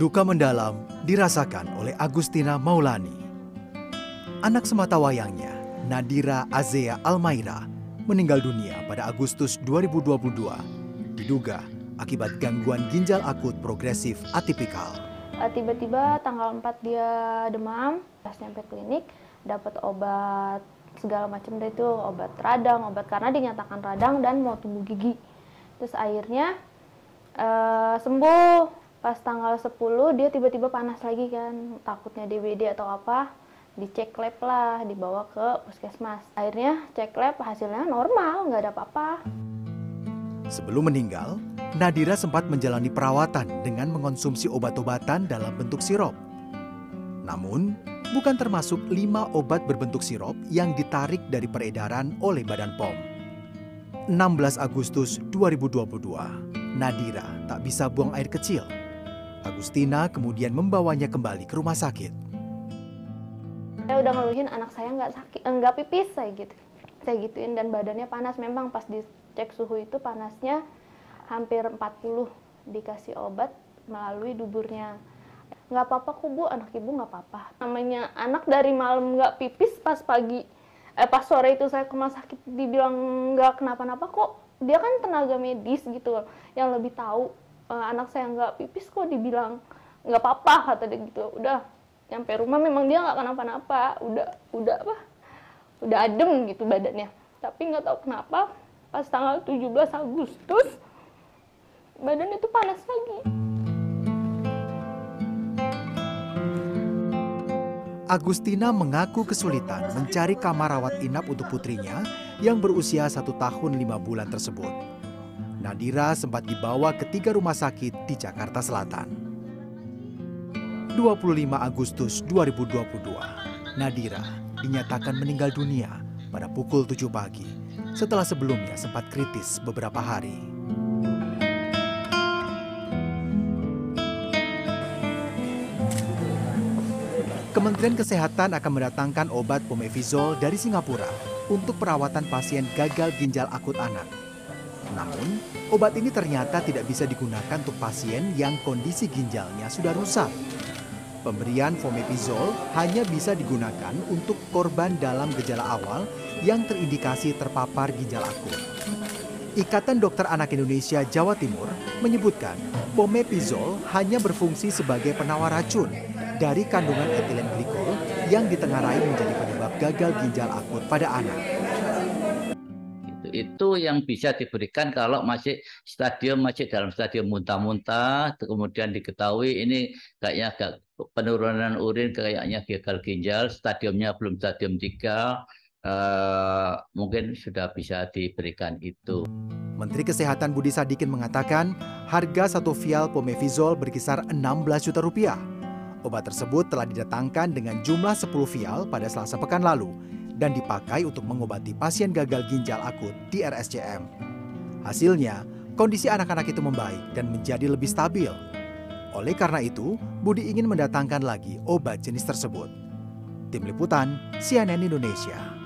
Duka mendalam dirasakan oleh Agustina Maulani. Anak semata wayangnya, Nadira Azea Almaira, meninggal dunia pada Agustus 2022, diduga akibat gangguan ginjal akut progresif atipikal. Eh, tiba-tiba tanggal 4 dia demam, pas nyampe klinik dapat obat segala macam deh itu obat radang, obat karena dinyatakan radang dan mau tumbuh gigi. Terus akhirnya uh, sembuh. Pas tanggal 10 dia tiba-tiba panas lagi kan. Takutnya DBD atau apa dicek lab lah dibawa ke puskesmas. Akhirnya cek lab hasilnya normal nggak ada apa-apa. Sebelum meninggal Nadira sempat menjalani perawatan dengan mengonsumsi obat-obatan dalam bentuk sirup namun bukan termasuk lima obat berbentuk sirup yang ditarik dari peredaran oleh Badan POM 16 Agustus 2022 Nadira tak bisa buang air kecil Agustina kemudian membawanya kembali ke rumah sakit. Saya udah ngeluhin anak saya nggak sakit, enggak pipis saya gitu. Saya gituin dan badannya panas. Memang pas dicek suhu itu panasnya hampir 40 dikasih obat melalui duburnya. Nggak apa-apa kok bu, anak ibu nggak apa-apa. Namanya anak dari malam nggak pipis pas pagi, eh pas sore itu saya ke rumah sakit dibilang nggak kenapa-napa kok. Dia kan tenaga medis gitu yang lebih tahu uh, anak saya nggak pipis kok dibilang nggak apa-apa kata dia gitu. Udah nyampe rumah memang dia nggak kenapa-napa. Udah udah apa? Udah adem gitu badannya. Tapi nggak tahu kenapa pas tanggal 17 Agustus badannya tuh panas lagi Agustina mengaku kesulitan mencari kamar rawat inap untuk putrinya yang berusia satu tahun lima bulan tersebut. Nadira sempat dibawa ke tiga rumah sakit di Jakarta Selatan. 25 Agustus 2022, Nadira dinyatakan meninggal dunia pada pukul 7 pagi setelah sebelumnya sempat kritis beberapa hari. Kementerian Kesehatan akan mendatangkan obat pomefizol dari Singapura untuk perawatan pasien gagal ginjal akut anak namun, obat ini ternyata tidak bisa digunakan untuk pasien yang kondisi ginjalnya sudah rusak. Pemberian fomepizol hanya bisa digunakan untuk korban dalam gejala awal yang terindikasi terpapar ginjal akut. Ikatan Dokter Anak Indonesia Jawa Timur menyebutkan pomepizol hanya berfungsi sebagai penawar racun dari kandungan etilen glikol yang ditengarai menjadi penyebab gagal ginjal akut pada anak itu yang bisa diberikan kalau masih stadium masih dalam stadium muntah-muntah kemudian diketahui ini kayaknya agak penurunan urin kayaknya gagal ginjal stadiumnya belum stadium 3 uh, eh, mungkin sudah bisa diberikan itu. Menteri Kesehatan Budi Sadikin mengatakan harga satu vial pomefizol berkisar 16 juta rupiah. Obat tersebut telah didatangkan dengan jumlah 10 vial pada selasa pekan lalu dan dipakai untuk mengobati pasien gagal ginjal akut di RSCM. Hasilnya, kondisi anak-anak itu membaik dan menjadi lebih stabil. Oleh karena itu, Budi ingin mendatangkan lagi obat jenis tersebut. Tim Liputan, CNN Indonesia.